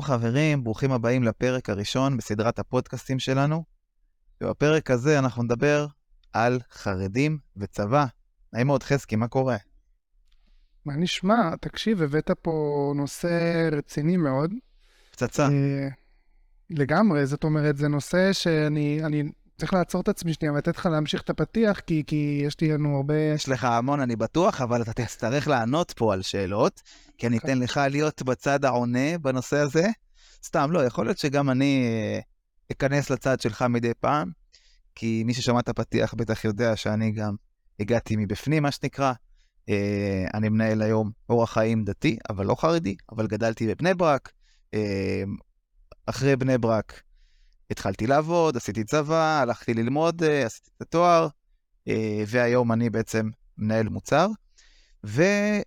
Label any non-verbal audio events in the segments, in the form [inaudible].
שלום חברים, ברוכים הבאים לפרק הראשון בסדרת הפודקאסטים שלנו. ובפרק הזה אנחנו נדבר על חרדים וצבא. נעים מאוד חזקי, מה קורה? מה נשמע? תקשיב, הבאת פה נושא רציני מאוד. פצצה. אה, לגמרי, זאת אומרת, זה נושא שאני אני צריך לעצור את עצמי שנייה ולתת לך להמשיך את הפתיח, כי, כי יש לי לנו הרבה... יש לך המון, אני בטוח, אבל אתה תצטרך לענות פה על שאלות, כי אני אתן לך להיות בצד העונה בנושא הזה. סתם, לא, יכול להיות שגם אני אה, אכנס לצד שלך מדי פעם, כי מי ששמע את הפתיח בטח יודע שאני גם הגעתי מבפנים, מה שנקרא. אה, אני מנהל היום אורח חיים דתי, אבל לא חרדי, אבל גדלתי בבני ברק. אה, אחרי בני ברק התחלתי לעבוד, עשיתי צבא, הלכתי ללמוד, אה, עשיתי את התואר, אה, והיום אני בעצם מנהל מוצר. ותמיד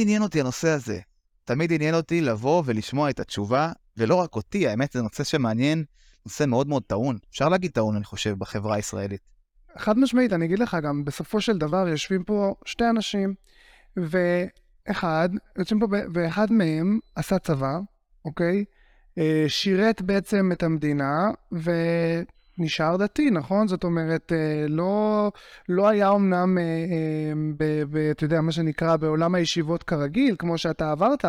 עניין אותי הנושא הזה. תמיד עניין אותי לבוא ולשמוע את התשובה, ולא רק אותי, האמת זה נושא שמעניין, נושא מאוד מאוד טעון. אפשר להגיד טעון, אני חושב, בחברה הישראלית. חד משמעית, אני אגיד לך גם, בסופו של דבר יושבים פה שתי אנשים, ואחד, יושבים פה, ואחד מהם עשה צבא, אוקיי? אה, שירת בעצם את המדינה ונשאר דתי, נכון? זאת אומרת, אה, לא, לא היה אמנם, אה, אתה יודע, מה שנקרא, בעולם הישיבות כרגיל, כמו שאתה עברת,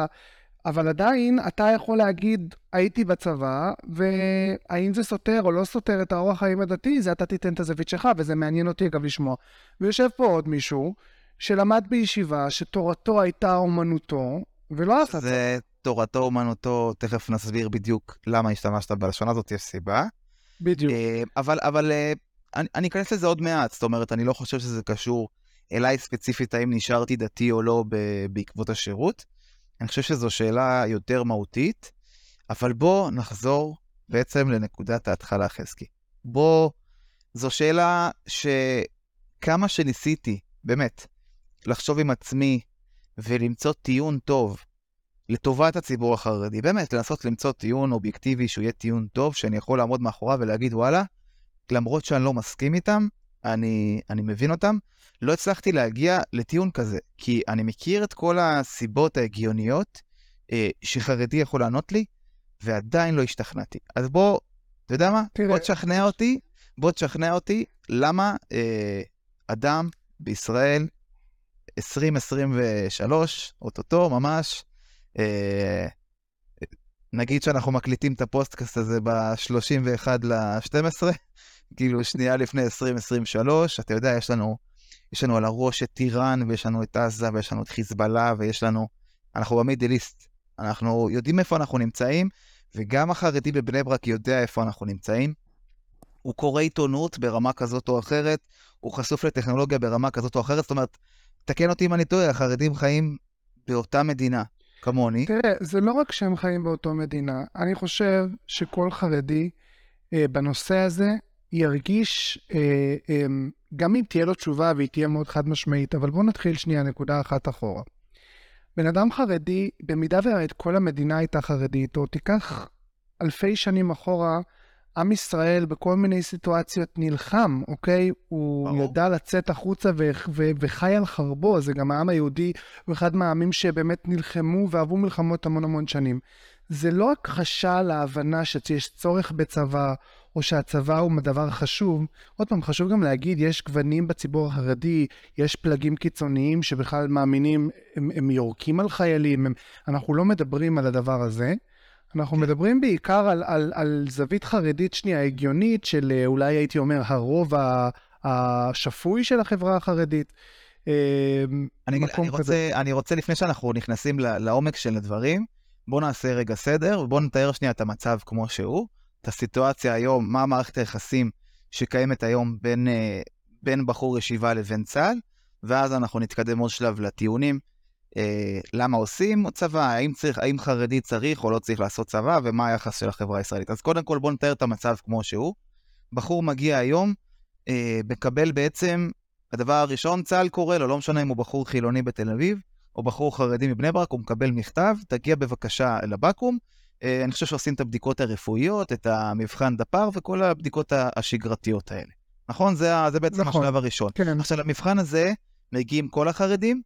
אבל עדיין אתה יכול להגיד, הייתי בצבא, והאם זה סותר או לא סותר את האורח חיים הדתי, זה אתה תיתן את הזווית שלך, וזה מעניין אותי אגב לשמוע. ויושב פה עוד מישהו שלמד בישיבה, שתורתו הייתה אומנותו, ולא עשה זה תורתו אומנותו, תכף נסביר בדיוק למה השתמשת בלשון הזאת, יש סיבה. בדיוק. אה, אבל, אבל אה, אני, אני אכנס לזה עוד מעט, זאת אומרת, אני לא חושב שזה קשור אליי ספציפית, האם נשארתי דתי או לא בעקבות השירות. אני חושב שזו שאלה יותר מהותית, אבל בוא נחזור בעצם לנקודת ההתחלה, חזקי. בוא, זו שאלה שכמה שניסיתי, באמת, לחשוב עם עצמי ולמצוא טיעון טוב לטובת הציבור החרדי. באמת, לנסות למצוא טיעון אובייקטיבי שהוא יהיה טיעון טוב, שאני יכול לעמוד מאחוריו ולהגיד, וואלה, למרות שאני לא מסכים איתם, אני, אני מבין אותם, לא הצלחתי להגיע לטיעון כזה, כי אני מכיר את כל הסיבות ההגיוניות אה, שחרדי יכול לענות לי, ועדיין לא השתכנעתי. אז בוא, אתה יודע מה? תראה. בוא תשכנע אותי, בוא תשכנע אותי למה אה, אדם בישראל 2023, אוטוטו ממש, נגיד שאנחנו מקליטים את הפודקאסט הזה ב-31 ל-12, כאילו שנייה לפני 2023, אתה יודע, יש לנו, יש לנו על הראש את איראן, ויש לנו את עזה, ויש לנו את חיזבאללה, ויש לנו, אנחנו ב Middle East, אנחנו יודעים איפה אנחנו נמצאים, וגם החרדי בבני ברק יודע איפה אנחנו נמצאים. הוא קורא עיתונות ברמה כזאת או אחרת, הוא חשוף לטכנולוגיה ברמה כזאת או אחרת, זאת אומרת, תקן אותי אם אני טועה, החרדים חיים באותה מדינה. כמוני. תראה, זה לא רק שהם חיים באותו מדינה, אני חושב שכל חרדי אה, בנושא הזה ירגיש, אה, אה, גם אם תהיה לו תשובה והיא תהיה מאוד חד משמעית, אבל בואו נתחיל שנייה נקודה אחת אחורה. בן אדם חרדי, במידה ואת כל המדינה הייתה חרדית, או תיקח אלפי שנים אחורה, עם ישראל בכל מיני סיטואציות נלחם, אוקיי? הוא ברור. ידע לצאת החוצה ו- ו- וחי על חרבו, זה גם העם היהודי, הוא אחד מהעמים שבאמת נלחמו ואהבו מלחמות המון המון שנים. זה לא הכחשה להבנה שיש צורך בצבא, או שהצבא הוא דבר חשוב. עוד פעם, חשוב גם להגיד, יש גוונים בציבור החרדי, יש פלגים קיצוניים שבכלל מאמינים, הם, הם יורקים על חיילים, הם, אנחנו לא מדברים על הדבר הזה. אנחנו כן. מדברים בעיקר על, על, על זווית חרדית שנייה הגיונית של אה, אולי הייתי אומר הרוב השפוי של החברה החרדית. אמ, אני, אני, רוצה, אני רוצה לפני שאנחנו נכנסים לעומק של הדברים, בואו נעשה רגע סדר ובואו נתאר שנייה את המצב כמו שהוא, את הסיטואציה היום, מה מערכת היחסים שקיימת היום בין, אה, בין בחור ישיבה לבין צה"ל, ואז אנחנו נתקדם עוד שלב לטיעונים. אה, למה עושים צבא, האם, צריך, האם חרדי צריך או לא צריך לעשות צבא, ומה היחס של החברה הישראלית. אז קודם כל בואו נתאר את המצב כמו שהוא. בחור מגיע היום, אה, מקבל בעצם, הדבר הראשון, צה"ל קורא לו, לא משנה אם הוא בחור חילוני בתל אביב, או בחור חרדי מבני ברק, הוא מקבל מכתב, תגיע בבקשה לבקו"ם. אה, אני חושב שעושים את הבדיקות הרפואיות, את המבחן דפ"ר וכל הבדיקות השגרתיות האלה. נכון? זה, זה בעצם נכון. השלב הראשון. כן. עכשיו, למבחן הזה מגיעים כל החרדים,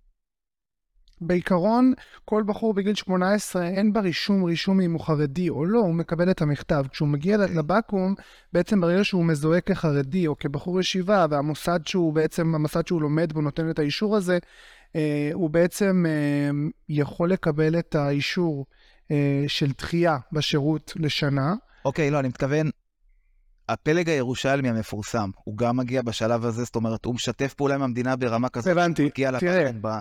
בעיקרון, כל בחור בגיל 18, אין ברישום רישום אם הוא חרדי או לא, הוא מקבל את המכתב. כשהוא מגיע לבקו"ם, בעצם ברגע שהוא מזוהה כחרדי או כבחור ישיבה, והמוסד שהוא בעצם, המוסד שהוא לומד בו נותן את האישור הזה, אה, הוא בעצם אה, יכול לקבל את האישור אה, של דחייה בשירות לשנה. אוקיי, לא, אני מתכוון, הפלג הירושלמי המפורסם, הוא גם מגיע בשלב הזה, זאת אומרת, הוא משתף פעולה עם המדינה ברמה כזאת. הבנתי, תראה.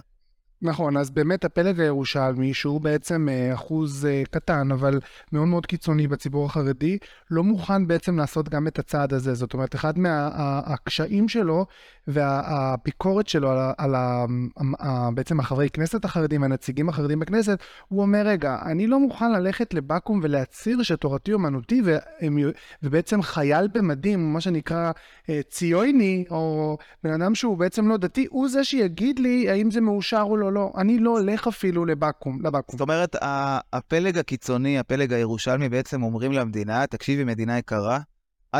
נכון, אז באמת הפלג הירושלמי, שהוא בעצם אה, אחוז אה, קטן, אבל מאוד מאוד קיצוני בציבור החרדי, לא מוכן בעצם לעשות גם את הצעד הזה. זאת אומרת, אחד מהקשיים מה, שלו והביקורת שלו על, על ה, ה, בעצם החברי כנסת החרדים, הנציגים החרדים בכנסת, הוא אומר, רגע, אני לא מוכן ללכת לבקו"ם ולהצהיר שתורתי אומנותי, ובעצם חייל במדים, מה שנקרא אה, ציוני, או בן אדם שהוא בעצם לא דתי, הוא זה שיגיד לי האם זה מאושר או לא. לא, אני לא הולך אפילו לבקו"ם. לבקו"ם. זאת אומרת, הפלג הקיצוני, הפלג הירושלמי, בעצם אומרים למדינה, תקשיבי, מדינה יקרה,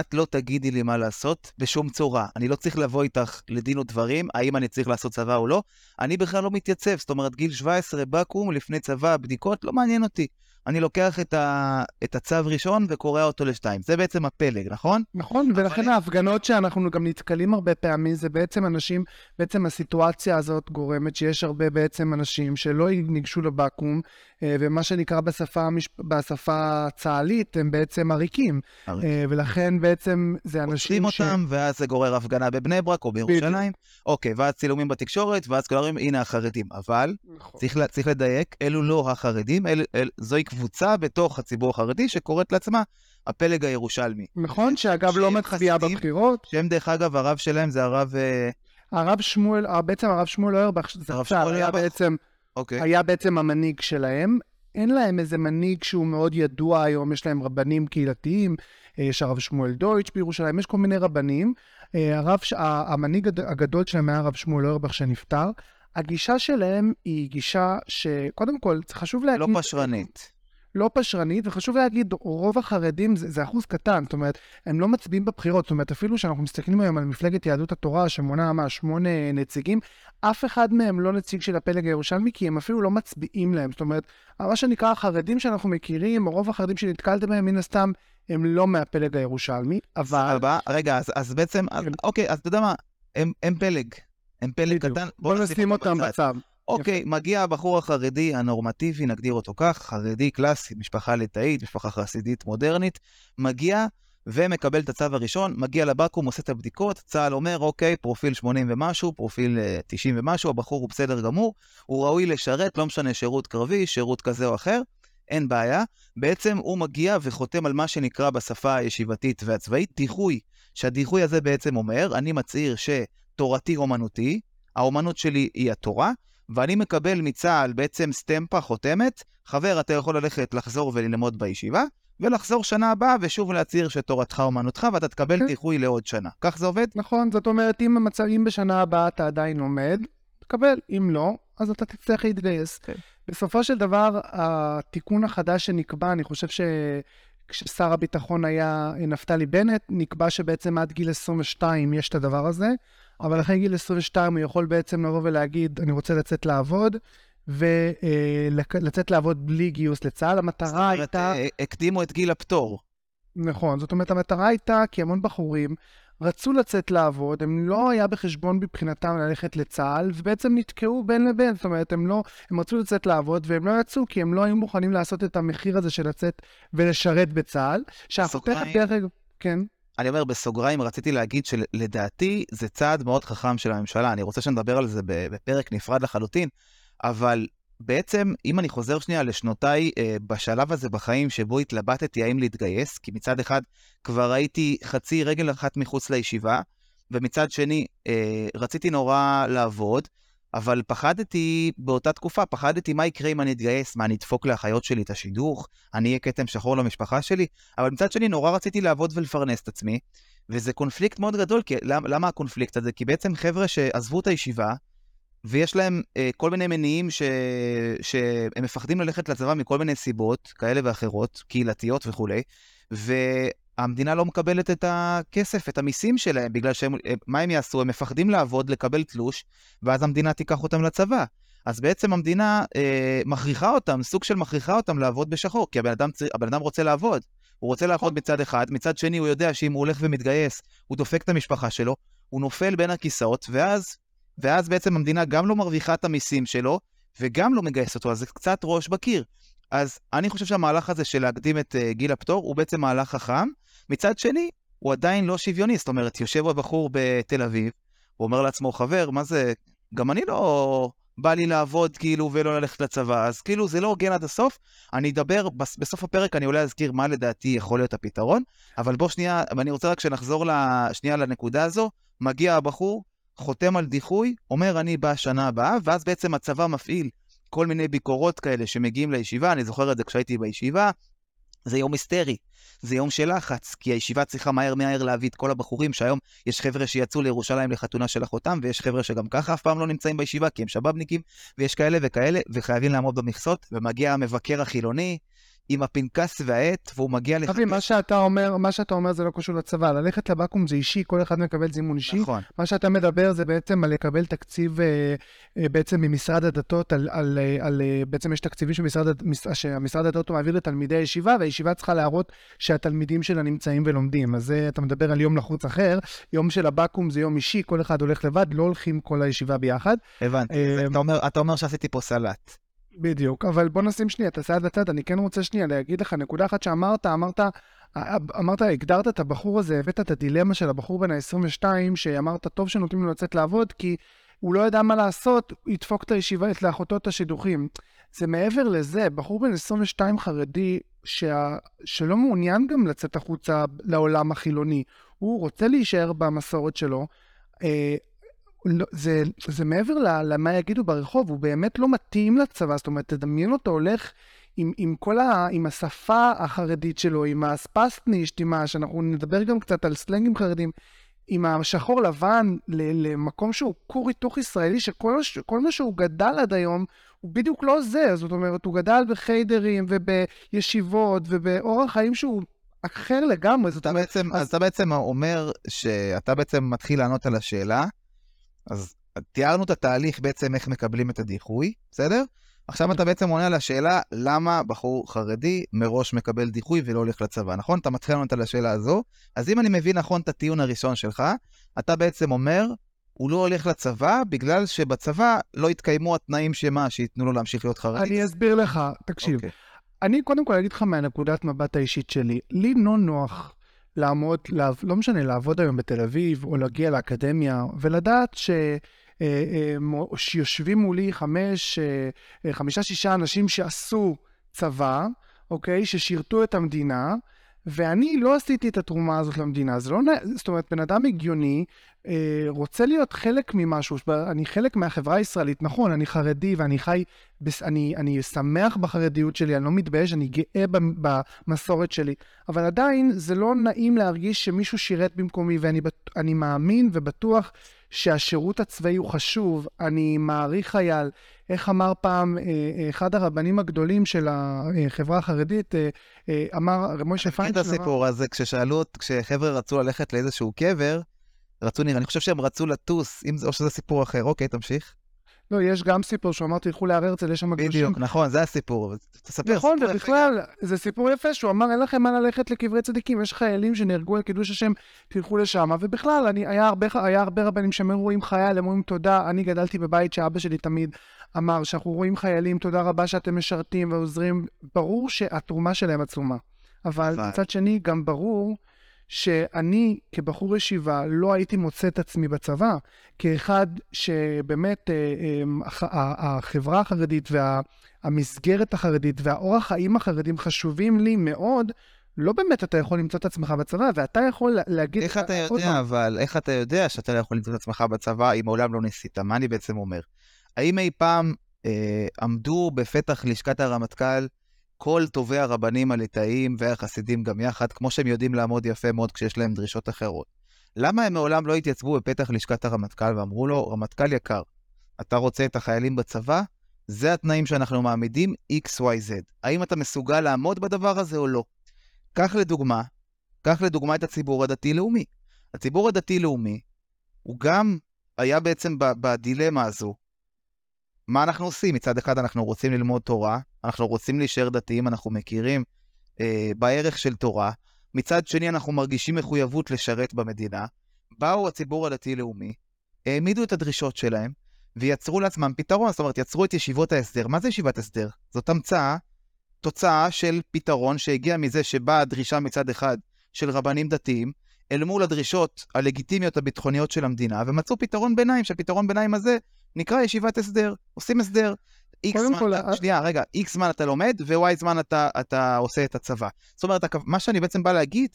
את לא תגידי לי מה לעשות בשום צורה. אני לא צריך לבוא איתך לדין ודברים, האם אני צריך לעשות צבא או לא. אני בכלל לא מתייצב, זאת אומרת, גיל 17, בקו"ם, לפני צבא, בדיקות, לא מעניין אותי. אני לוקח את, ה, את הצו ראשון וקורע אותו לשתיים. זה בעצם הפלג, נכון? נכון, ולכן אבל... ההפגנות שאנחנו גם נתקלים הרבה פעמים, זה בעצם אנשים, בעצם הסיטואציה הזאת גורמת שיש הרבה בעצם אנשים שלא ניגשו לבקו"ם, אה, ומה שנקרא בשפה, המש... בשפה הצה"לית, הם בעצם עריקים. עריק. אה, ולכן בעצם זה אנשים ש... אותם, ואז זה גורר הפגנה בבני ברק או בירושלים. אוקיי, ואז צילומים בתקשורת, ואז כולם אומרים, הנה החרדים. אבל, נכון. צריך, צריך לדייק, אלו לא החרדים, אל, אל, זוהי קבוצה בתוך הציבור החרדי שקוראת לעצמה הפלג הירושלמי. נכון, שאגב לא מצביעה בבחירות. שהם דרך אגב, הרב שלהם זה הרב... אה, הרב שמואל, אה, בעצם הרב שמואל אוירבך, זה עכשיו, היה בעצם, okay. היה בעצם המנהיג שלהם. אין להם איזה מנהיג שהוא מאוד ידוע היום, יש להם רבנים קהילתיים, אה, יש הרב שמואל דויטש בירושלים, יש כל מיני רבנים. הרב, המנהיג הגדול שלהם היה הרב שמואל אוירבך שנפטר. הגישה שלהם היא גישה שקודם כל, חשוב להגיד... לא פשרנית. לא פשרנית, וחשוב להגיד, רוב החרדים זה, זה אחוז קטן, זאת אומרת, הם לא מצביעים בבחירות, זאת אומרת, אפילו שאנחנו מסתכלים היום על מפלגת יהדות התורה, שמונה מה, שמונה נציגים, אף אחד מהם לא נציג של הפלג הירושלמי, כי הם אפילו לא מצביעים להם. זאת אומרת, מה שנקרא החרדים שאנחנו מכירים, או רוב החרדים שנתקלתם בהם, מן הסתם, הם לא מהפלג הירושלמי, אבל... סבבה, רגע, אז, אז בעצם, אז, כן. אוקיי, אז אתה יודע מה, הם, הם פלג. הם פלג קטן. בוא נשים אותם בצד. אוקיי, יפה. מגיע הבחור החרדי הנורמטיבי, נגדיר אותו כך, חרדי קלאסי, משפחה ליטאית, משפחה חסידית מודרנית, מגיע ומקבל את הצו הראשון, מגיע לבקו"ם, עושה את הבדיקות, צה"ל אומר, אוקיי, פרופיל 80 ומשהו, פרופיל 90 אה, ומשהו, הבחור הוא בסדר גמור, הוא ראוי לשרת, לא משנה שירות קרבי, שירות כזה או אחר, אין בעיה. בעצם הוא מגיע וחותם על מה שנקרא בשפה הישיבתית והצבאית דיחוי, שהדיחוי הזה בעצם אומר, אני מצהיר שתורתי אומנותי, האומנות שלי היא התורה, ואני מקבל מצה"ל בעצם סטמפה, חותמת, חבר, אתה יכול ללכת לחזור וללמוד בישיבה, ולחזור שנה הבאה ושוב להצהיר שתורתך אומנותך, ואתה תקבל כן. דיחוי לעוד שנה. כך זה עובד? נכון, זאת אומרת, אם, המצב, אם בשנה הבאה אתה עדיין לומד, תקבל. אם לא, אז אתה תצטרך להתגייס. כן. בסופו של דבר, התיקון החדש שנקבע, אני חושב ש... כששר הביטחון היה נפתלי בנט, נקבע שבעצם עד גיל 22 יש את הדבר הזה. אבל אחרי גיל 22 הוא יכול בעצם לבוא ולהגיד, אני רוצה לצאת לעבוד, ולצאת לעבוד בלי גיוס לצה"ל. המטרה הייתה... זאת אומרת, אה, הקדימו את גיל הפטור. נכון, זאת אומרת, המטרה הייתה, כי המון בחורים רצו לצאת לעבוד, הם לא היה בחשבון מבחינתם ללכת לצה"ל, ובעצם נתקעו בין לבין, זאת אומרת, הם לא, הם רצו לצאת לעבוד, והם לא יצאו, כי הם לא היו מוכנים לעשות את המחיר הזה של לצאת ולשרת בצה"ל. שאנחנו תכף, דרך אגב, כן. אני אומר בסוגריים, רציתי להגיד שלדעתי זה צעד מאוד חכם של הממשלה, אני רוצה שנדבר על זה בפרק נפרד לחלוטין, אבל בעצם, אם אני חוזר שנייה לשנותיי אה, בשלב הזה בחיים שבו התלבטתי האם להתגייס, כי מצד אחד כבר הייתי חצי רגל אחת מחוץ לישיבה, ומצד שני אה, רציתי נורא לעבוד, אבל פחדתי באותה תקופה, פחדתי מה יקרה אם אני אתגייס, מה, אני אדפוק לאחיות שלי את השידוך, אני אהיה כתם שחור למשפחה שלי, אבל מצד שני נורא רציתי לעבוד ולפרנס את עצמי, וזה קונפליקט מאוד גדול, כי, למה, למה הקונפליקט הזה? כי בעצם חבר'ה שעזבו את הישיבה, ויש להם אה, כל מיני מניעים ש... שהם מפחדים ללכת לצבא מכל מיני סיבות כאלה ואחרות, קהילתיות וכולי, ו... המדינה לא מקבלת את הכסף, את המיסים שלהם, בגלל שהם, מה הם יעשו? הם מפחדים לעבוד, לקבל תלוש, ואז המדינה תיקח אותם לצבא. אז בעצם המדינה אה, מכריחה אותם, סוג של מכריחה אותם לעבוד בשחור, כי הבן אדם, הבן אדם רוצה לעבוד. הוא רוצה לעבוד מצד אחד, מצד שני הוא יודע שאם הוא הולך ומתגייס, הוא דופק את המשפחה שלו, הוא נופל בין הכיסאות, ואז, ואז בעצם המדינה גם לא מרוויחה את המיסים שלו, וגם לא מגייס אותו, אז זה קצת ראש בקיר. אז אני חושב שהמהלך הזה של להקדים את uh, גיל הפטור הוא בעצם מהלך חכם. מצד שני, הוא עדיין לא שוויוני, זאת אומרת, יושב הבחור בתל אביב, הוא אומר לעצמו, חבר, מה זה, גם אני לא בא לי לעבוד כאילו ולא ללכת לצבא, אז כאילו זה לא הוגן עד הסוף. אני אדבר, בסוף הפרק אני אולי אזכיר מה לדעתי יכול להיות הפתרון, אבל בוא שנייה, ואני רוצה רק שנחזור שנייה לנקודה הזו, מגיע הבחור, חותם על דיחוי, אומר אני בא שנה הבאה, ואז בעצם הצבא מפעיל כל מיני ביקורות כאלה שמגיעים לישיבה, אני זוכר את זה כשהייתי בישיבה, זה יום היסטרי. זה יום של לחץ, כי הישיבה צריכה מהר מהר להביא את כל הבחורים, שהיום יש חבר'ה שיצאו לירושלים לחתונה של אחותם, ויש חבר'ה שגם ככה אף פעם לא נמצאים בישיבה, כי הם שבאבניקים, ויש כאלה וכאלה, וחייבים לעמוד במכסות, ומגיע המבקר החילוני, עם הפנקס והעט, והוא מגיע לך... אבי, מה שאתה אומר, מה שאתה אומר זה לא קשור לצבא. ללכת לבקו"ם זה אישי, כל אחד מקבל זימון אישי. נכון. מה שאתה מדבר זה בעצם על לקבל תקציב אה, אה, בעצם ממשרד הדתות, על, על, אה, על, בעצם יש תקציבים שמשרד, שמשרד הדתות מעביר לתלמידי הישיבה, והישיבה צריכה להראות שהתלמידים שלה נמצאים ולומדים. אז זה, אתה מדבר על יום לחוץ אחר, יום של הבקו"ם זה יום אישי, כל אחד הולך לבד, לא הולכים כל הישיבה ביחד. הבנתי, אתה אומר, אתה אומר שעשיתי פה סלט. בדיוק, אבל בוא נשים שנייה את הצד לצד, אני כן רוצה שנייה להגיד לך נקודה אחת שאמרת, אמרת, אמרת, הגדרת את הבחור הזה, הבאת את הדילמה של הבחור בן ה-22, שאמרת, טוב שנותנים לו לצאת לעבוד, כי הוא לא ידע מה לעשות, הוא ידפוק את הישיבה, את לאחותו את השידוכים. זה מעבר לזה, בחור בן 22 חרדי, שה, שלא מעוניין גם לצאת החוצה לעולם החילוני, הוא רוצה להישאר במסורת שלו. לא, זה, זה מעבר למה יגידו ברחוב, הוא באמת לא מתאים לצבא, זאת אומרת, תדמיין אותו הולך עם, עם כל ה... עם השפה החרדית שלו, עם הספסטנישט, עם ה... שאנחנו נדבר גם קצת על סלנגים חרדים, עם השחור לבן למקום שהוא כור היתוך ישראלי, שכל מה שהוא גדל עד היום, הוא בדיוק לא זה, זאת אומרת, הוא גדל בחיידרים ובישיבות ובאורח חיים שהוא אחר לגמרי. זאת אומרת, בעצם, אז... אתה בעצם אומר שאתה בעצם מתחיל לענות על השאלה, אז תיארנו את התהליך בעצם איך מקבלים את הדיחוי, בסדר? עכשיו אתה בעצם עונה על השאלה למה בחור חרדי מראש מקבל דיחוי ולא הולך לצבא, נכון? אתה מתחיל לענות על השאלה הזו. אז אם אני מבין נכון את הטיעון הראשון שלך, אתה בעצם אומר, הוא לא הולך לצבא בגלל שבצבא לא יתקיימו התנאים שמה, שייתנו לו להמשיך להיות חרדי. אני אסביר לך, תקשיב. Okay. אוקיי. אני קודם כל אגיד לך מהנקודת מבט האישית שלי, לי לא נוח לעמוד, לעב, לא משנה, לעבוד היום בתל אביב, או להגיע לאקדמיה, ולדעת ש... אה, אה, שיושבים מולי חמש, אה, חמישה, שישה אנשים שעשו צבא, אוקיי? ששירתו את המדינה, ואני לא עשיתי את התרומה הזאת למדינה. זה לא, זאת אומרת, בן אדם הגיוני אה, רוצה להיות חלק ממשהו, אני חלק מהחברה הישראלית, נכון, אני חרדי ואני חי, אני, אני שמח בחרדיות שלי, אני לא מתבייש, אני גאה במסורת שלי, אבל עדיין זה לא נעים להרגיש שמישהו שירת במקומי, ואני מאמין ובטוח שהשירות הצבאי הוא חשוב, אני מעריך חייל. איך אמר פעם אה, אה, אחד הרבנים הגדולים של החברה החרדית, אמר, מוישה פיינשטיין... את הסיפור הזה, כששאלו, כשחבר'ה רצו ללכת לאיזשהו קבר, רצו אני חושב שהם רצו לטוס, אם זה, או שזה סיפור אחר. אוקיי, תמשיך. לא, יש גם סיפור שהוא אמר, תלכו להר הרצל, יש שם קדושים. בדיוק, נכון, זה הסיפור. תספר. נכון, ובכלל, זה סיפור יפה, שהוא אמר, אין לכם מה ללכת לקברי צדיקים, יש חיילים שנהרגו על קידוש השם, תלכו לשם. ובכלל, אני, היה, הרבה, היה הרבה רבנים שהם רואים חייל, הם אומרים תודה. אני גדלתי בבית שאבא שלי תמיד אמר, שאנחנו רואים חיילים, תודה רבה שאתם משרתים ועוזרים. ברור שהתרומה שלהם עצומה. אבל מצד שני, גם ברור שאני כבחור ישיבה לא הייתי מוצא את עצמי בצבא, כאחד שבאמת אה, אה, החברה החרדית והמסגרת החרדית והאורח חיים החרדים חשובים לי מאוד, לא באמת אתה יכול למצוא את עצמך בצבא, ואתה יכול להגיד... איך אתה יודע, אבל איך אתה יודע שאתה לא יכול למצוא את עצמך בצבא אם מעולם לא ניסית? מה אני בעצם אומר? האם אי פעם אה, עמדו בפתח לשכת הרמטכ"ל כל טובי הרבנים הליטאים והחסידים גם יחד, כמו שהם יודעים לעמוד יפה מאוד כשיש להם דרישות אחרות. למה הם מעולם לא התייצבו בפתח לשכת הרמטכ"ל ואמרו לו, רמטכ"ל יקר, אתה רוצה את החיילים בצבא? זה התנאים שאנחנו מעמידים XYZ. האם אתה מסוגל לעמוד בדבר הזה או לא? קח לדוגמה, קח לדוגמה את הציבור הדתי-לאומי. הציבור הדתי-לאומי, הוא גם היה בעצם בדילמה הזו. מה אנחנו עושים? מצד אחד אנחנו רוצים ללמוד תורה, אנחנו רוצים להישאר דתיים, אנחנו מכירים אה, בערך של תורה, מצד שני אנחנו מרגישים מחויבות לשרת במדינה. באו הציבור הדתי-לאומי, העמידו את הדרישות שלהם, ויצרו לעצמם פתרון, זאת אומרת, יצרו את ישיבות ההסדר. מה זה ישיבת הסדר? זאת המצאה, תוצאה של פתרון שהגיע מזה שבאה הדרישה מצד אחד של רבנים דתיים, אל מול הדרישות הלגיטימיות הביטחוניות של המדינה, ומצאו פתרון ביניים, שהפתרון ביניים הזה נקרא ישיבת הסדר. עושים הסדר. איקס זמן, כל... שנייה, רגע, איקס זמן אתה לומד, ווואי זמן אתה, אתה עושה את הצבא. זאת אומרת, מה שאני בעצם בא להגיד,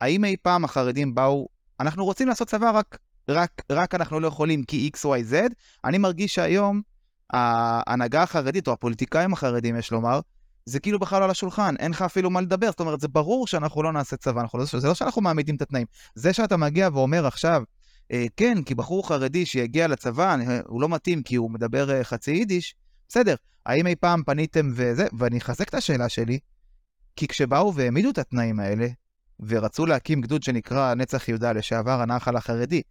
האם אי פעם החרדים באו, אנחנו רוצים לעשות צבא רק, רק, רק אנחנו לא יכולים כי איקס, וואי, זד, אני מרגיש שהיום ההנהגה החרדית, או הפוליטיקאים החרדים, יש לומר, זה כאילו בכלל לא על השולחן, אין לך אפילו מה לדבר, זאת אומרת, זה ברור שאנחנו לא נעשה צבא, אנחנו לא, זה לא שאנחנו מעמידים את התנאים. זה שאתה מגיע ואומר עכשיו, אה, כן, כי בחור חרדי שיגיע לצבא, הוא לא מתאים כי הוא מדבר אה, חצי יידיש, בסדר, האם אי פעם פניתם וזה, ואני אחזק את השאלה שלי, כי כשבאו והעמידו את התנאים האלה, ורצו להקים גדוד שנקרא נצח יהודה לשעבר הנחל החרדי,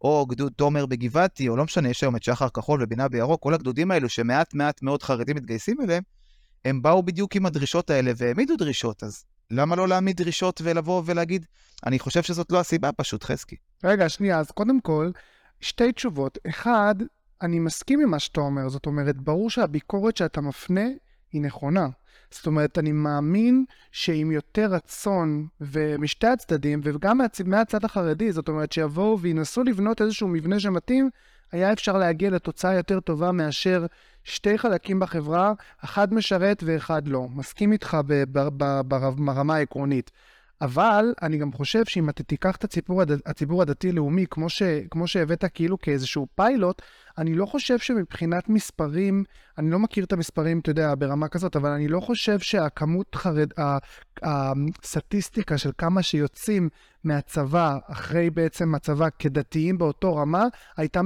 או גדוד תומר בגבעתי, או לא משנה, יש היום את שחר כחול ובינה בירוק, כל הגדודים האלו שמעט מעט מאוד חרדים מתגייסים אליהם, הם באו בדיוק עם הדרישות האלה והעמידו דרישות, אז למה לא להעמיד דרישות ולבוא ולהגיד, אני חושב שזאת לא הסיבה פשוט, חזקי. רגע, שנייה, אז קודם כל, שתי תשובות. אחד, אני מסכים עם מה שאתה אומר, זאת אומרת, ברור שהביקורת שאתה מפנה היא נכונה. זאת אומרת, אני מאמין שעם יותר רצון, ומשתי הצדדים, וגם מהצ... מהצד החרדי, זאת אומרת, שיבואו וינסו לבנות איזשהו מבנה שמתאים, היה אפשר להגיע לתוצאה יותר טובה מאשר שתי חלקים בחברה, אחד משרת ואחד לא. מסכים איתך ברמה העקרונית. אבל אני גם חושב שאם אתה תיקח את הציבור, הד... הציבור הדתי-לאומי, כמו, ש... כמו שהבאת כאילו כאיזשהו פיילוט, אני לא חושב שמבחינת מספרים, אני לא מכיר את המספרים, אתה יודע, ברמה כזאת, אבל אני לא חושב שהכמות חרד... הסטטיסטיקה של כמה שיוצאים מהצבא, אחרי בעצם הצבא כדתיים באותו רמה, הייתה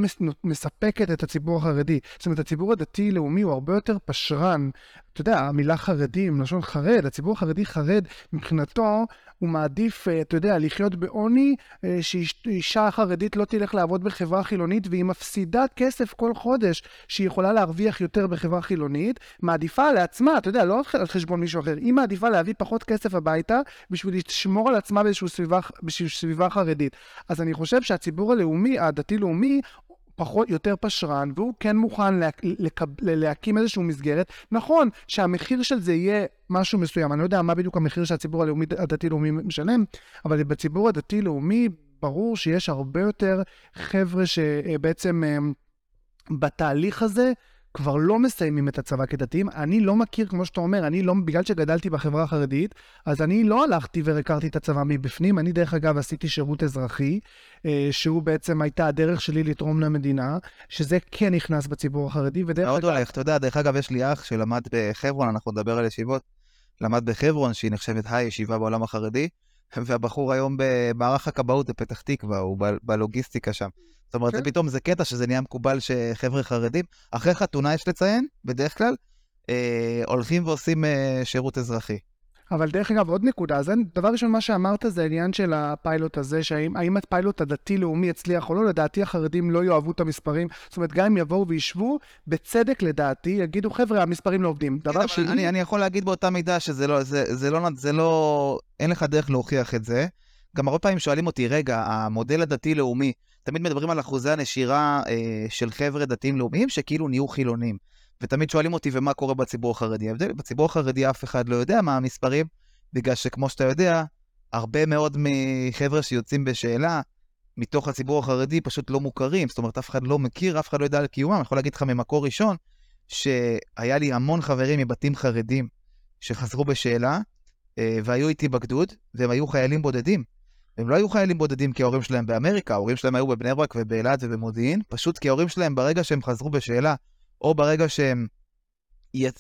מספקת את הציבור החרדי. זאת אומרת, הציבור הדתי-לאומי הוא הרבה יותר פשרן. אתה יודע, המילה חרדים, לשון חרד, הציבור החרדי חרד, מבחינתו הוא מעדיף, אה, אתה יודע, לחיות בעוני, אה, שאישה חרדית לא תלך לעבוד בחברה חילונית והיא מפסידה כסף כל חודש שהיא יכולה להרוויח יותר בחברה חילונית, מעדיפה לעצמה, אתה יודע, לא על חשבון מישהו אחר, היא מעדיפה להביא פחות כסף הביתה בשביל לשמור על עצמה באיזושהי סביבה, סביבה חרדית. אז אני חושב שהציבור הלאומי, הדתי-לאומי, פחות, יותר פשרן, והוא כן מוכן לה, לקב, להקים איזושהי מסגרת. נכון שהמחיר של זה יהיה משהו מסוים, אני לא יודע מה בדיוק המחיר שהציבור הלאומי, הדתי-לאומי משלם, אבל בציבור הדתי-לאומי ברור שיש הרבה יותר חבר'ה שבעצם אה, בתהליך הזה כבר לא מסיימים את הצבא כדתיים. אני לא מכיר, כמו שאתה אומר, אני לא, בגלל שגדלתי בחברה החרדית, אז אני לא הלכתי ורקרתי את הצבא מבפנים. אני, דרך אגב, עשיתי שירות אזרחי, אה, שהוא בעצם הייתה הדרך שלי לתרום למדינה, שזה כן נכנס בציבור החרדי, ודרך אגב... מאוד הולך, אתה יודע, דרך אגב, יש לי אח שלמד בחברון, אנחנו נדבר על ישיבות, למד בחברון, שהיא נחשבת הישיבה בעולם החרדי, והבחור היום במערך הכבאות בפתח תקווה, הוא בלוגיסטיקה שם. זאת אומרת, זה כן. פתאום זה קטע שזה נהיה מקובל שחבר'ה חרדים, אחרי חתונה יש לציין, בדרך כלל, אה, הולכים ועושים אה, שירות אזרחי. אבל דרך אגב, עוד נקודה, אז דבר ראשון, מה שאמרת זה העניין של הפיילוט הזה, שהאם הפיילוט הדתי-לאומי יצליח או לא, לדעתי החרדים לא יאהבו את המספרים. זאת אומרת, גם אם יבואו וישבו, בצדק לדעתי, יגידו, חבר'ה, המספרים לא עובדים. דבר כן, שני... אני, אני יכול להגיד באותה מידה שזה לא, זה, זה לא, זה לא, אין לך דרך להוכיח את זה. גם הרבה פעמים שואלים אותי, רגע, המודל הדתי-לאומי, תמיד מדברים על אחוזי הנשירה אה, של חבר'ה דתיים לאומיים שכאילו נהיו חילונים. ותמיד שואלים אותי, ומה קורה בציבור החרדי? ההבדל, בציבור החרדי אף אחד לא יודע מה המספרים, בגלל שכמו שאתה יודע, הרבה מאוד מחבר'ה שיוצאים בשאלה, מתוך הציבור החרדי פשוט לא מוכרים, זאת אומרת, אף אחד לא מכיר, אף אחד לא יודע על קיומם. אני יכול להגיד לך ממקור ראשון, שהיה לי המון חברים מבתים חרדים שחזרו בשאלה, אה, והיו איתי בגדוד, והם היו חיילים בודדים. הם לא היו חיילים בודדים כי ההורים שלהם באמריקה, ההורים שלהם היו בבני ברק ובאילת ובמודיעין, פשוט כי ההורים שלהם ברגע שהם חזרו בשאלה, או ברגע שהם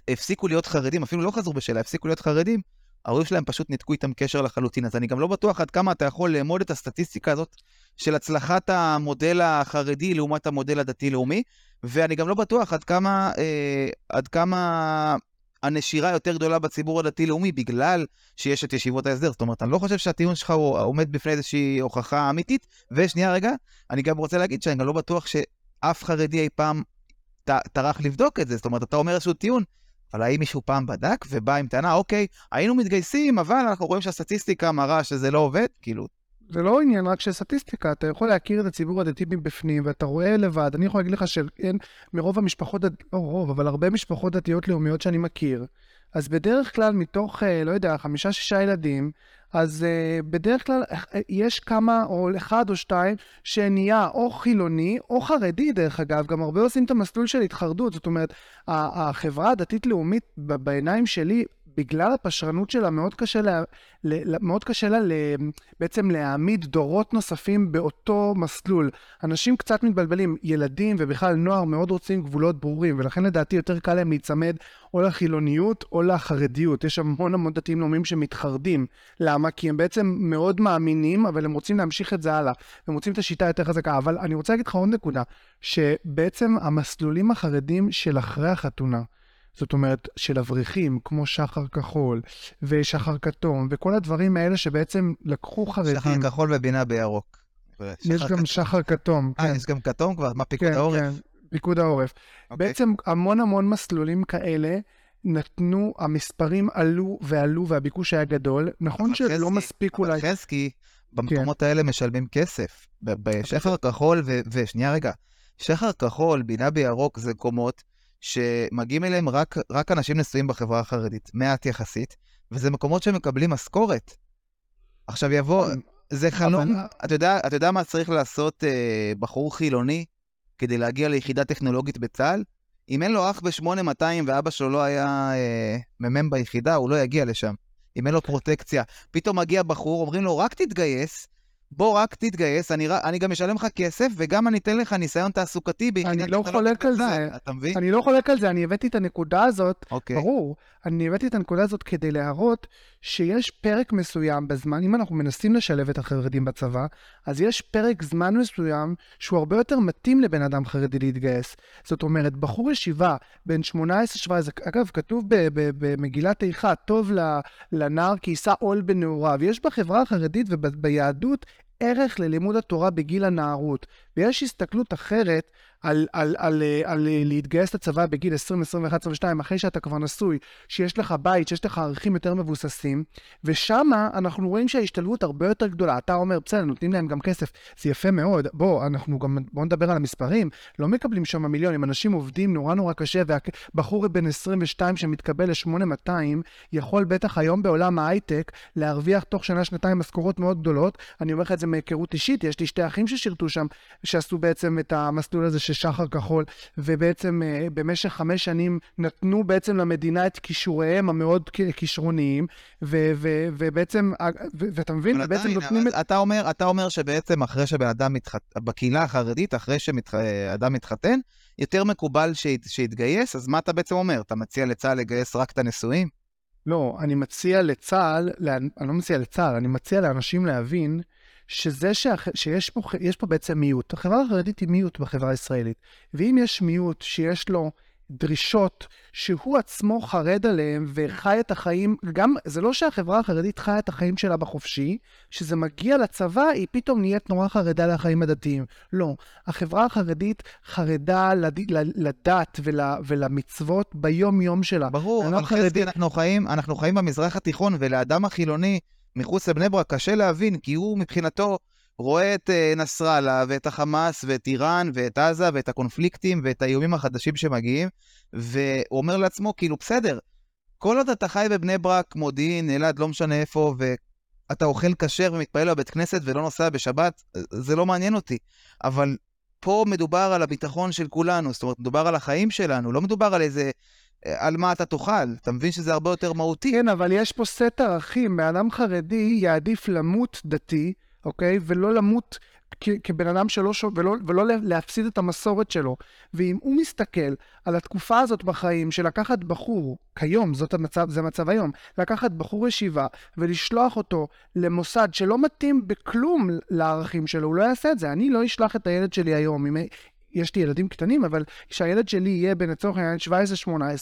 הפסיקו להיות חרדים, אפילו לא חזרו בשאלה, הפסיקו להיות חרדים, ההורים שלהם פשוט ניתקו איתם קשר לחלוטין. אז אני גם לא בטוח עד כמה אתה יכול לאמוד את הסטטיסטיקה הזאת של הצלחת המודל החרדי לעומת המודל הדתי-לאומי, ואני גם לא בטוח עד כמה, אה, עד כמה הנשירה יותר גדולה בציבור הדתי-לאומי בגלל שיש את ישיבות ההסדר. זאת אומרת, אני לא חושב שהטיעון שלך הוא עומד בפני איזושהי הוכחה אמיתית. ושנייה רגע, אני גם רוצה להגיד שאני גם לא בטוח שאף חרדי אי פעם טרח לבדוק את זה. זאת אומרת, אתה אומר איזשהו טיעון, אבל האם מישהו פעם בדק ובא עם טענה, אוקיי, היינו מתגייסים, אבל אנחנו רואים שהסטטיסטיקה מראה שזה לא עובד? כאילו, זה לא עניין רק של סטטיסטיקה, אתה יכול להכיר את הציבור הדתי מבפנים, ואתה רואה לבד, אני יכול להגיד לך שאין, מרוב המשפחות, לא רוב, אבל הרבה משפחות דתיות לאומיות שאני מכיר, אז בדרך כלל מתוך, אה, לא יודע, חמישה-שישה ילדים, אז uh, בדרך כלל uh, יש כמה, או אחד או שתיים, שנהיה או חילוני או חרדי, דרך אגב, גם הרבה עושים את המסלול של התחרדות, זאת אומרת, החברה הדתית-לאומית בעיניים שלי, בגלל הפשרנות שלה, מאוד קשה לה, מאוד קשה לה בעצם להעמיד דורות נוספים באותו מסלול. אנשים קצת מתבלבלים, ילדים ובכלל נוער מאוד רוצים גבולות ברורים, ולכן לדעתי יותר קל להם להיצמד או לחילוניות או לחרדיות. יש המון המון דתיים לאומיים שמתחרדים. למה? כי הם בעצם מאוד מאמינים, אבל הם רוצים להמשיך את זה הלאה. הם רוצים את השיטה יותר חזקה. אבל אני רוצה להגיד לך עוד נקודה, שבעצם המסלולים החרדים של אחרי החתונה, זאת אומרת, של אברכים, כמו שחר כחול ושחר כתום, וכל הדברים האלה שבעצם לקחו חרדים. שחר כחול ובינה בירוק. יש גם שחר כתום. אה, כן. יש גם כתום כבר? מה, פיקוד כן, העורף? כן, פיקוד העורף. Okay. אוקיי. בעצם המון המון מסלולים כאלה נתנו, המספרים עלו ועלו והביקוש היה גדול. נכון שלא חסקי, מספיק אולי... אבל חזקי, במקומות כן. האלה משלמים כסף. בשחר כחול, ושנייה רגע, שחר כחול, בינה בירוק, זה קומות שמגיעים אליהם רק, רק אנשים נשואים בחברה החרדית, מעט יחסית, וזה מקומות שמקבלים משכורת. עכשיו יבוא. זה חלום, אתה יודע, אתה יודע מה צריך לעשות אה, בחור חילוני כדי להגיע ליחידה טכנולוגית בצה"ל? אם אין לו אח ב-8200 ואבא שלו לא היה אה, מ"מ ביחידה, הוא לא יגיע לשם. אם אין לו פרוטקציה. פתאום מגיע בחור, אומרים לו, רק תתגייס, בוא רק תתגייס, אני, אני גם אשלם לך כסף, וגם אני אתן לך ניסיון תעסוקתי ביחידת אני לא חולק על זה. אתה מבין? אני לא חולק על זה, אני הבאתי את הנקודה הזאת, okay. אוקיי. ברור, אני הבאתי את הנקודה הזאת כדי להראות שיש פרק מסוים בזמן, אם אנחנו מנסים לשלב את החרדים בצבא, אז יש פרק זמן מסוים שהוא הרבה יותר מתאים לבן אדם חרדי להתגייס. זאת אומרת, בחור ישיבה בין 18-17, אגב, כתוב במגילת איכה, טוב לנער כי יישא עול בנעוריו. יש בחברה החרדית וביהדות ערך ללימוד התורה בגיל הנערות, ויש הסתכלות אחרת על, על, על, על, על להתגייס לצבא בגיל 20, 21, 22, אחרי שאתה כבר נשוי, שיש לך בית, שיש לך ערכים יותר מבוססים, ושמה אנחנו רואים שההשתלבות הרבה יותר גדולה. אתה אומר, בסדר, נותנים להם גם כסף, זה יפה מאוד. בוא, אנחנו גם, בוא נדבר על המספרים, לא מקבלים שם מיליונים, אנשים עובדים נורא נורא קשה, והבחור בן 22 שמתקבל ל-8200, יכול בטח היום בעולם ההייטק להרוויח תוך שנה-שנתיים משכורות מאוד גדולות. אני אומר לך את זה מהיכרות אישית, יש לי שתי אחים ששירתו שם, שעשו בעצם את המסלול הזה שחר כחול, ובעצם uh, במשך חמש שנים נתנו בעצם למדינה את כישוריהם המאוד כישרוניים, ו- ו- ובעצם, אה, ו- ואתה מבין, ובעצם נותנים... את... אתה אומר, אתה אומר שבעצם אחרי שבן אדם מתחתן, בקהילה החרדית, אחרי שאדם מתחתן, יותר מקובל שית, שיתגייס, אז מה אתה בעצם אומר? אתה מציע לצה"ל לגייס רק את הנשואים? לא, אני מציע לצה"ל, אני לא מציע לצה"ל, אני מציע לאנשים להבין שזה שאח... שיש פה, פה בעצם מיעוט. החברה החרדית היא מיעוט בחברה הישראלית. ואם יש מיעוט שיש לו דרישות שהוא עצמו חרד עליהן וחי את החיים, גם, זה לא שהחברה החרדית חיה את החיים שלה בחופשי, שזה מגיע לצבא, היא פתאום נהיית נורא חרדה לחיים הדתיים. לא. החברה החרדית חרדה לד... לדת ול... ולמצוות ביום-יום שלה. ברור, אבל חרדית... אנחנו חיים, אנחנו חיים במזרח התיכון, ולאדם החילוני, מחוץ לבני ברק קשה להבין, כי הוא מבחינתו רואה את uh, נסראללה ואת החמאס ואת איראן ואת עזה ואת הקונפליקטים ואת האיומים החדשים שמגיעים, והוא אומר לעצמו, כאילו, בסדר, כל עוד אתה חי בבני ברק, מודיעין, אלעד, לא משנה איפה, ואתה אוכל כשר ומתפעל בבית כנסת ולא נוסע בשבת, זה לא מעניין אותי. אבל פה מדובר על הביטחון של כולנו, זאת אומרת, מדובר על החיים שלנו, לא מדובר על איזה על מה אתה תאכל. אתה מבין שזה הרבה יותר מהותי. כן, אבל יש פה סט ערכים. בן אדם חרדי יעדיף למות דתי, אוקיי? ולא למות כבן אדם שלא, שוב, ולא, ולא להפסיד את המסורת שלו. ואם הוא מסתכל על התקופה הזאת בחיים של לקחת בחור, כיום, זאת המצב, זה המצב היום, לקחת בחור ישיבה ולשלוח אותו למוסד שלא מתאים בכלום לערכים שלו, הוא לא יעשה את זה. אני לא אשלח את הילד שלי היום. אם, יש לי ילדים קטנים, אבל כשהילד שלי יהיה בין לצורך העניין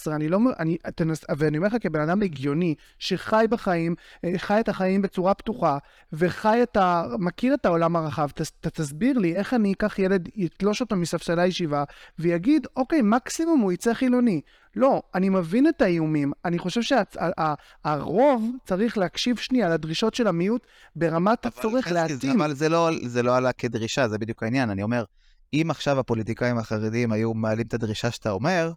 17-18, אני לא, אני, תנס, ואני אומר לך כבן אדם הגיוני, שחי בחיים, אה, חי את החיים בצורה פתוחה, וחי את ה... מכיר את העולם הרחב, ת, ת, תסביר לי איך אני אקח ילד, יתלוש אותו מספסלי הישיבה, ויגיד, אוקיי, מקסימום הוא יצא חילוני. לא, אני מבין את האיומים. אני חושב שהרוב שה, צריך להקשיב שנייה לדרישות של המיעוט ברמת הצורך להתאים. אבל זה לא, זה לא עלה כדרישה, זה בדיוק העניין. אני אומר, אם עכשיו הפוליטיקאים החרדים היו מעלים את הדרישה שאתה אומר,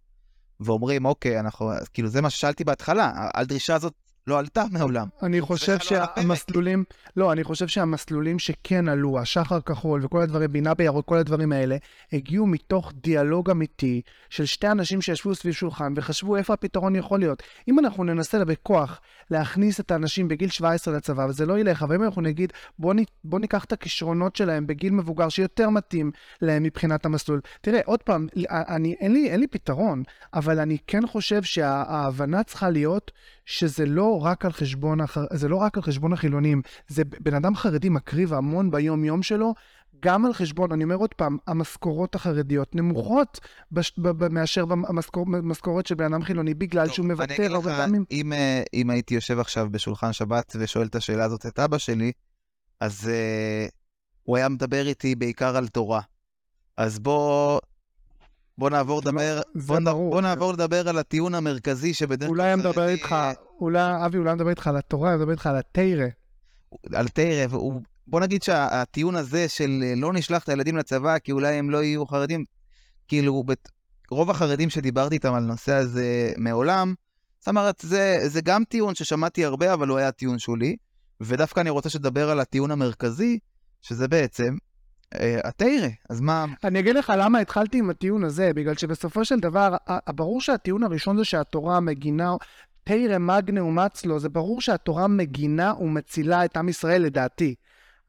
ואומרים, אוקיי, אנחנו, כאילו זה מה ששאלתי בהתחלה, הדרישה הזאת לא עלתה מעולם. אני חושב שהמסלולים, לא, אני חושב שהמסלולים שכן עלו, השחר כחול וכל הדברים, בינה בירוק, כל הדברים האלה, הגיעו מתוך דיאלוג אמיתי של שתי אנשים שישבו סביב שולחן וחשבו איפה הפתרון יכול להיות. אם אנחנו ננסה בכוח להכניס את האנשים בגיל 17 לצבא, וזה לא ילך, אבל אם אנחנו נגיד, בוא, נ, בוא ניקח את הכישרונות שלהם בגיל מבוגר שיותר מתאים להם מבחינת המסלול. תראה, עוד פעם, אני, אין, לי, אין לי פתרון, אבל אני כן חושב שההבנה צריכה להיות שזה לא רק על חשבון, הח... זה לא רק על חשבון החילונים, זה בן אדם חרדי מקריב המון ביום-יום שלו, גם על חשבון, אני אומר עוד פעם, המשכורות החרדיות נמוכות בש... ב... ב... מאשר במשכורת של בן אדם חילוני, בגלל טוב, שהוא מוותר הרבה פעמים. אם, אה, אם הייתי יושב עכשיו בשולחן שבת ושואל את השאלה הזאת את אבא שלי, אז uh, הוא היה מדבר איתי בעיקר על תורה. אז בוא, בוא נעבור לדבר, בוא, בוא נעבור לדבר על הטיעון המרכזי שבדרך כלל... אולי מדבר איתך, אולי, אבי, אולי מדבר איתך על התורה, מדבר איתך על התרא. על תרא. בוא נגיד שהטיעון הזה של אה, לא נשלח את הילדים לצבא כי אולי הם לא יהיו חרדים, כאילו, בת... רוב החרדים שדיברתי איתם על הנושא הזה מעולם, זאת אומרת, זה, זה גם טיעון ששמעתי הרבה, אבל הוא היה טיעון שולי, ודווקא אני רוצה שתדבר על הטיעון המרכזי, שזה בעצם התרא, אז מה... אני אגיד לך למה התחלתי עם הטיעון הזה, בגלל שבסופו של דבר, ברור שהטיעון הראשון זה שהתורה מגינה, תרא מגנה ומצלו, זה ברור שהתורה מגינה ומצילה את עם ישראל לדעתי.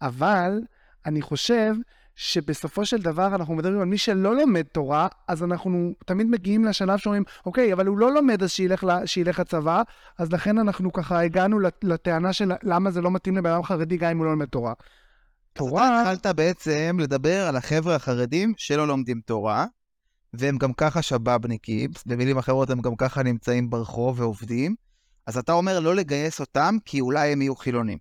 אבל אני חושב שבסופו של דבר אנחנו מדברים על מי שלא לומד תורה, אז אנחנו תמיד מגיעים לשלב שאומרים, אוקיי, אבל הוא לא לומד אז שילך, שילך לצבא, אז לכן אנחנו ככה הגענו לטענה של למה זה לא מתאים לבן אדם חרדי גם אם הוא לא לומד תורה. תורה... אתה התחלת בעצם לדבר על החבר'ה החרדים שלא לומדים תורה, והם גם ככה שבאבניקים, במילים אחרות הם גם ככה נמצאים ברחוב ועובדים, אז אתה אומר לא לגייס אותם כי אולי הם יהיו חילונים.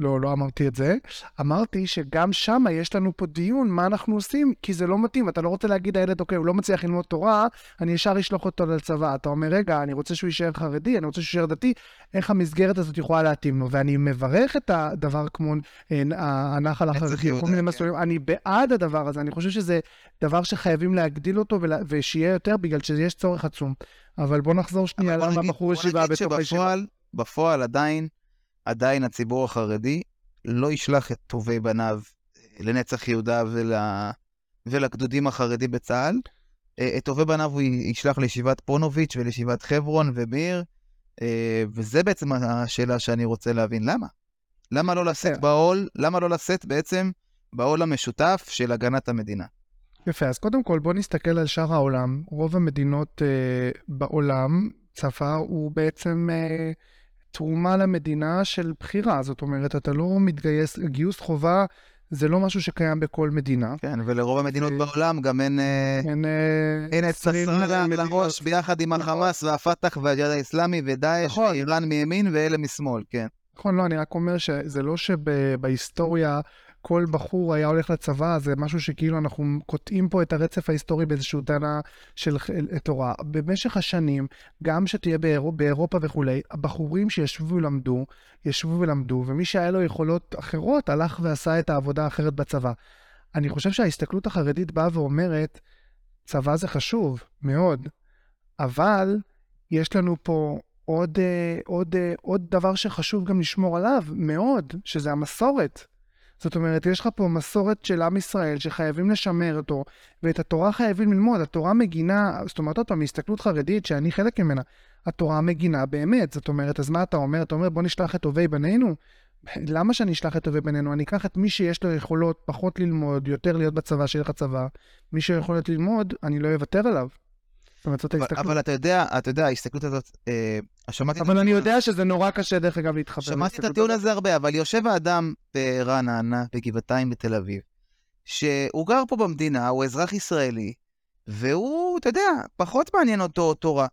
לא, לא אמרתי את זה. אמרתי שגם שם יש לנו פה דיון מה אנחנו עושים, כי זה לא מתאים. אתה לא רוצה להגיד לילד, אוקיי, הוא לא מצליח ללמוד תורה, אני ישר אשלוח אותו לצבא. אתה אומר, רגע, אני רוצה שהוא יישאר חרדי, אני רוצה שהוא יישאר דתי, איך המסגרת הזאת יכולה להתאים לו? ואני מברך את הדבר כמו אה, הנחל החרדי, כל מיני מסלולים. אני בעד הדבר הזה, אני חושב שזה דבר שחייבים להגדיל אותו ושיהיה יותר, בגלל שיש צורך עצום. אבל בוא נחזור שנייה למה בחור ישיבה בתוך הישיבה. בפועל עדיין עדיין הציבור החרדי לא ישלח את טובי בניו לנצח יהודה ול... ולגדודים החרדים בצה"ל. אה, את טובי בניו הוא ישלח לישיבת פונוביץ' ולישיבת חברון ומיר, אה, וזה בעצם השאלה שאני רוצה להבין. למה? למה לא לשאת. בעול, למה לא לשאת בעצם בעול המשותף של הגנת המדינה? יפה, אז קודם כל בוא נסתכל על שאר העולם. רוב המדינות אה, בעולם, צבא הוא בעצם... אה, תרומה למדינה של בחירה, זאת אומרת, אתה לא מתגייס, גיוס חובה זה לא משהו שקיים בכל מדינה. כן, ולרוב המדינות בעולם גם אין... אה, אין... אה, אין את נסראללה על הראש ביחד עם החמאס והפת"ח והג'יהאד האיסלאמי ודאעש נכון. ואיראן מימין ואלה משמאל, כן. נכון, לא, אני רק אומר שזה לא שבהיסטוריה כל בחור היה הולך לצבא, זה משהו שכאילו אנחנו קוטעים פה את הרצף ההיסטורי באיזושהי טענה של תורה. במשך השנים, גם שתהיה באירופ, באירופה וכולי, הבחורים שישבו ולמדו, ישבו ולמדו, ומי שהיה לו יכולות אחרות הלך ועשה את העבודה האחרת בצבא. אני חושב שההסתכלות החרדית באה ואומרת, צבא זה חשוב, מאוד, אבל יש לנו פה עוד, אה, עוד, אה, עוד דבר שחשוב גם לשמור עליו, מאוד, שזה המסורת. זאת אומרת, יש לך פה מסורת של עם ישראל שחייבים לשמר אותו, ואת התורה חייבים ללמוד. התורה מגינה, זאת אומרת, עוד פעם, מהסתכלות חרדית שאני חלק ממנה, התורה מגינה באמת. זאת אומרת, אז מה אתה אומר? אתה אומר, בוא נשלח את טובי בנינו? [laughs] למה שאני אשלח את טובי בנינו? אני אקח את מי שיש לו יכולות פחות ללמוד, יותר להיות בצבא, שיהיה לך צבא. מי שיכולת ללמוד, אני לא אוותר עליו. זאת ההסתכלות. אבל אתה יודע, אתה יודע, ההסתכלות הזאת, אה, שמעתי... אבל אני יודע שזה נורא קשה, דרך אגב, להתחבר. שמעתי את הטיעון הזה הרבה, אבל יושב האדם ברעננה, בגבעתיים בתל אביב, שהוא גר פה במדינה, הוא אזרח ישראלי, והוא, אתה יודע, פחות מעניין אותו תורה.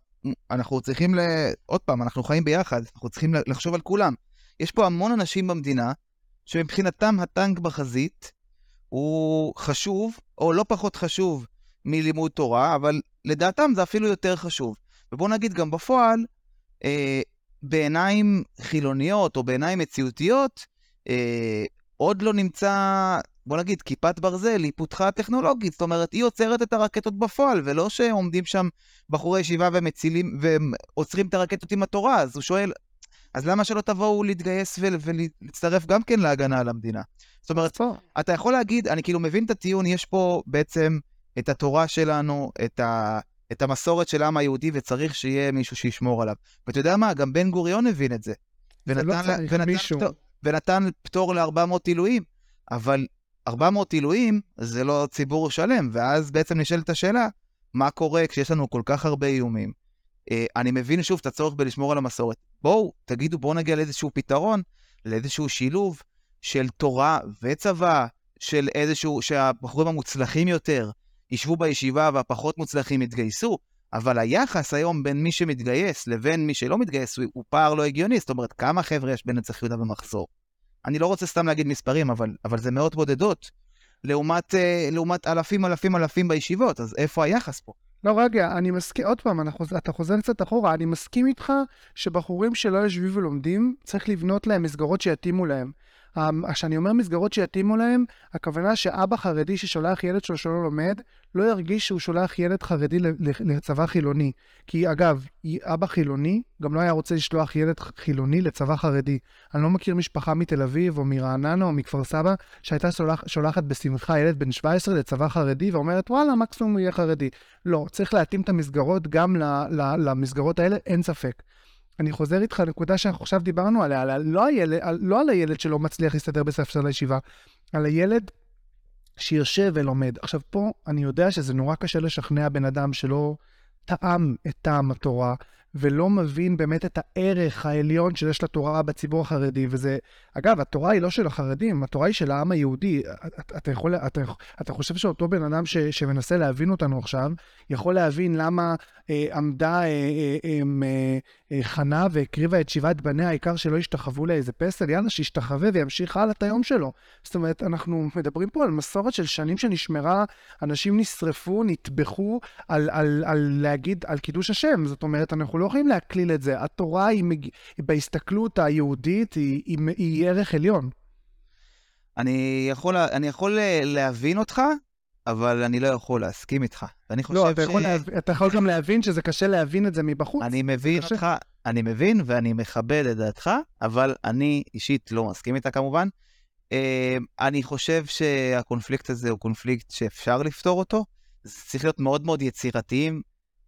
אנחנו צריכים ל... עוד פעם, אנחנו חיים ביחד, אנחנו צריכים לחשוב על כולם. יש פה המון אנשים במדינה שמבחינתם הטנק בחזית הוא חשוב, או לא פחות חשוב מלימוד תורה, אבל לדעתם זה אפילו יותר חשוב. ובואו נגיד גם בפועל, אה, בעיניים חילוניות או בעיניים מציאותיות, אה, עוד לא נמצא, בוא נגיד, כיפת ברזל, היא פותחה טכנולוגית, זאת אומרת, היא עוצרת את הרקטות בפועל, ולא שעומדים שם בחורי ישיבה ומצילים, ועוצרים את הרקטות עם התורה, אז הוא שואל, אז למה שלא תבואו להתגייס ולהצטרף גם כן להגנה על המדינה? זאת אומרת, אתה יכול להגיד, אני כאילו מבין את הטיעון, יש פה בעצם את התורה שלנו, את, ה, את המסורת של העם היהודי, וצריך שיהיה מישהו שישמור עליו. ואתה יודע מה, גם בן גוריון הבין את זה. ונתן, לא צריך ונתן מישהו. פטור, ונתן פטור ל-400 עילויים, אבל 400 עילויים זה לא ציבור שלם, ואז בעצם נשאלת השאלה, מה קורה כשיש לנו כל כך הרבה איומים? אה, אני מבין שוב את הצורך בלשמור על המסורת. בואו, תגידו, בואו נגיע לאיזשהו פתרון, לאיזשהו שילוב של תורה וצבא, של איזשהו, שהבחורים המוצלחים יותר ישבו בישיבה והפחות מוצלחים יתגייסו, אבל היחס היום בין מי שמתגייס לבין מי שלא מתגייס הוא, פער לא הגיוני. זאת אומרת, כמה חבר'ה יש בנצח יהודה במחזור? אני לא רוצה סתם להגיד מספרים, אבל, אבל זה מאות בודדות, לעומת, אה, לעומת אלפים אלפים אלפים בישיבות, אז איפה היחס פה? לא, רגע, אני מסכים, עוד פעם, חוז... אתה חוזר קצת אחורה, אני מסכים איתך שבחורים שלא יושבים ולומדים, צריך לבנות להם מסגרות שיתאימו להם. כשאני אומר מסגרות שיתאימו להם, הכוונה שאבא חרדי ששולח ילד שלו שלא לומד, לא ירגיש שהוא שולח ילד חרדי לצבא חילוני. כי אגב, אבא חילוני גם לא היה רוצה לשלוח ילד חילוני לצבא חרדי. אני לא מכיר משפחה מתל אביב או מרעננה או מכפר סבא שהייתה שולח, שולחת בשמחה ילד בן 17 לצבא חרדי ואומרת, וואלה, מקסימום יהיה חרדי. לא, צריך להתאים את המסגרות גם למסגרות האלה, אין ספק. אני חוזר איתך לנקודה שאנחנו עכשיו דיברנו עליה, על, לא, הילד, על, לא על הילד שלא מצליח להסתדר בספסל הישיבה, על הילד שיושב ולומד. עכשיו, פה אני יודע שזה נורא קשה לשכנע בן אדם שלא טעם את טעם התורה, ולא מבין באמת את הערך העליון שיש לתורה בציבור החרדי, וזה, אגב, התורה היא לא של החרדים, התורה היא של העם היהודי. אתה, אתה, יכול, אתה, אתה חושב שאותו בן אדם ש, שמנסה להבין אותנו עכשיו, יכול להבין למה אה, עמדה אה, אה, אה, אה, חנה והקריבה את שבעת בניה, העיקר שלא ישתחוו לאיזה פסל, יאללה, שישתחווה וימשיך הלאה את היום שלו. זאת אומרת, אנחנו מדברים פה על מסורת של שנים שנשמרה, אנשים נשרפו, נטבחו על, על, על להגיד, על קידוש השם. זאת אומרת, אנחנו לא יכולים להקליל את זה. התורה היא, מג... בהסתכלות היהודית, היא, היא, היא ערך עליון. אני יכול, אני יכול להבין אותך, אבל אני לא יכול להסכים איתך. ואני חושב לא, אתה ש... יכול לה... אתה יכול גם להבין שזה קשה להבין את זה מבחוץ. אני מבין קשה. אותך, אני מבין ואני מכבד את דעתך, אבל אני אישית לא מסכים איתה כמובן. אה, אני חושב שהקונפליקט הזה הוא קונפליקט שאפשר לפתור אותו. זה צריך להיות מאוד מאוד יצירתיים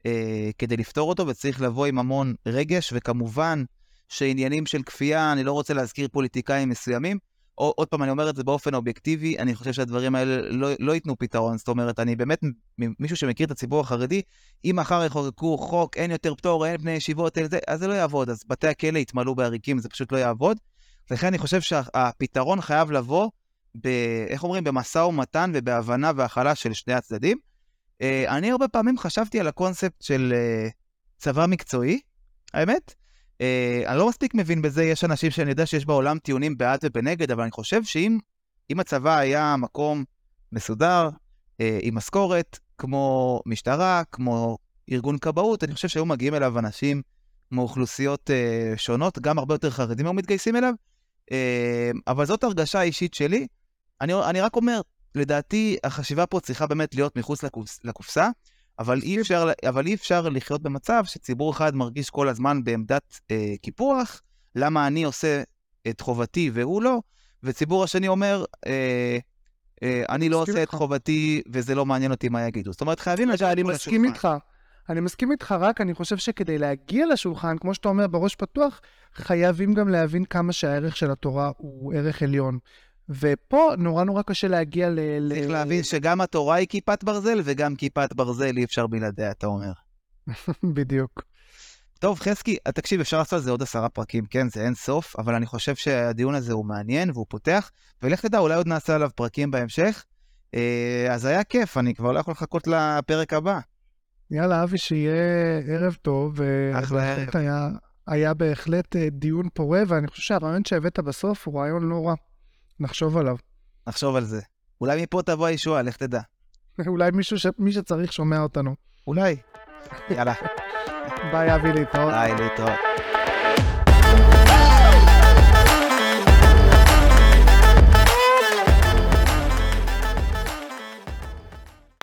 אה, כדי לפתור אותו, וצריך לבוא עם המון רגש, וכמובן שעניינים של כפייה, אני לא רוצה להזכיר פוליטיקאים מסוימים, עוד פעם, אני אומר את זה באופן אובייקטיבי, אני חושב שהדברים האלה לא, לא ייתנו פתרון. זאת אומרת, אני באמת, מישהו שמכיר את הציבור החרדי, אם מחר יחוקקו חוק, אין יותר פטור, אין בני ישיבות, אין זה, אז זה לא יעבוד. אז בתי הכלא יתמלאו בעריקים, זה פשוט לא יעבוד. לכן אני חושב שהפתרון חייב לבוא, ב, איך אומרים, במשא ומתן ובהבנה והכלה של שני הצדדים. אה, אני הרבה פעמים חשבתי על הקונספט של אה, צבא מקצועי, האמת. Uh, אני לא מספיק מבין בזה, יש אנשים שאני יודע שיש בעולם טיעונים בעד ובנגד, אבל אני חושב שאם הצבא היה מקום מסודר, uh, עם משכורת, כמו משטרה, כמו ארגון כבאות, אני חושב שהיו מגיעים אליו אנשים מאוכלוסיות uh, שונות, גם הרבה יותר חרדים היו מתגייסים אליו, אבל זאת הרגשה אישית שלי. אני, אני רק אומר, לדעתי החשיבה פה צריכה באמת להיות מחוץ לקופס, לקופסה. אבל אי, אפשר, אבל אי אפשר לחיות במצב שציבור אחד מרגיש כל הזמן בעמדת אה, קיפוח, למה אני עושה את חובתי והוא לא, וציבור השני אומר, אה, אה, אני לא עושה את חובתי וזה לא מעניין אותי מה יגידו. זאת אומרת, חייבים לשבת אני מסכים איתך. אני מסכים איתך, רק אני חושב שכדי להגיע לשולחן, כמו שאתה אומר, בראש פתוח, חייבים גם להבין כמה שהערך של התורה הוא ערך עליון. ופה נורא נורא קשה להגיע ל... צריך ל... להבין שגם התורה היא כיפת ברזל, וגם כיפת ברזל אי אפשר בלעדיה, אתה אומר. [laughs] בדיוק. טוב, חזקי, תקשיב, אפשר לעשות על זה עוד עשרה פרקים, כן, זה אין סוף, אבל אני חושב שהדיון הזה הוא מעניין והוא פותח, ולך תדע, אולי עוד נעשה עליו פרקים בהמשך. אה, אז היה כיף, אני כבר לא יכול לחכות לפרק הבא. יאללה, אבי, שיהיה ערב טוב. אחלה ערב. היה, היה בהחלט אה, דיון פורה, ואני חושב שהרעיון שהבאת בסוף הוא רעיון לא רע. נחשוב עליו. נחשוב על זה. אולי מפה תבוא הישועה, לך תדע. [laughs] אולי מישהו ש... מי שצריך שומע אותנו. אולי. יאללה. [laughs] ביי, אבי, להתראות. ביי, להתראות.